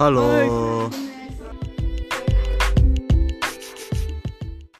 Hello.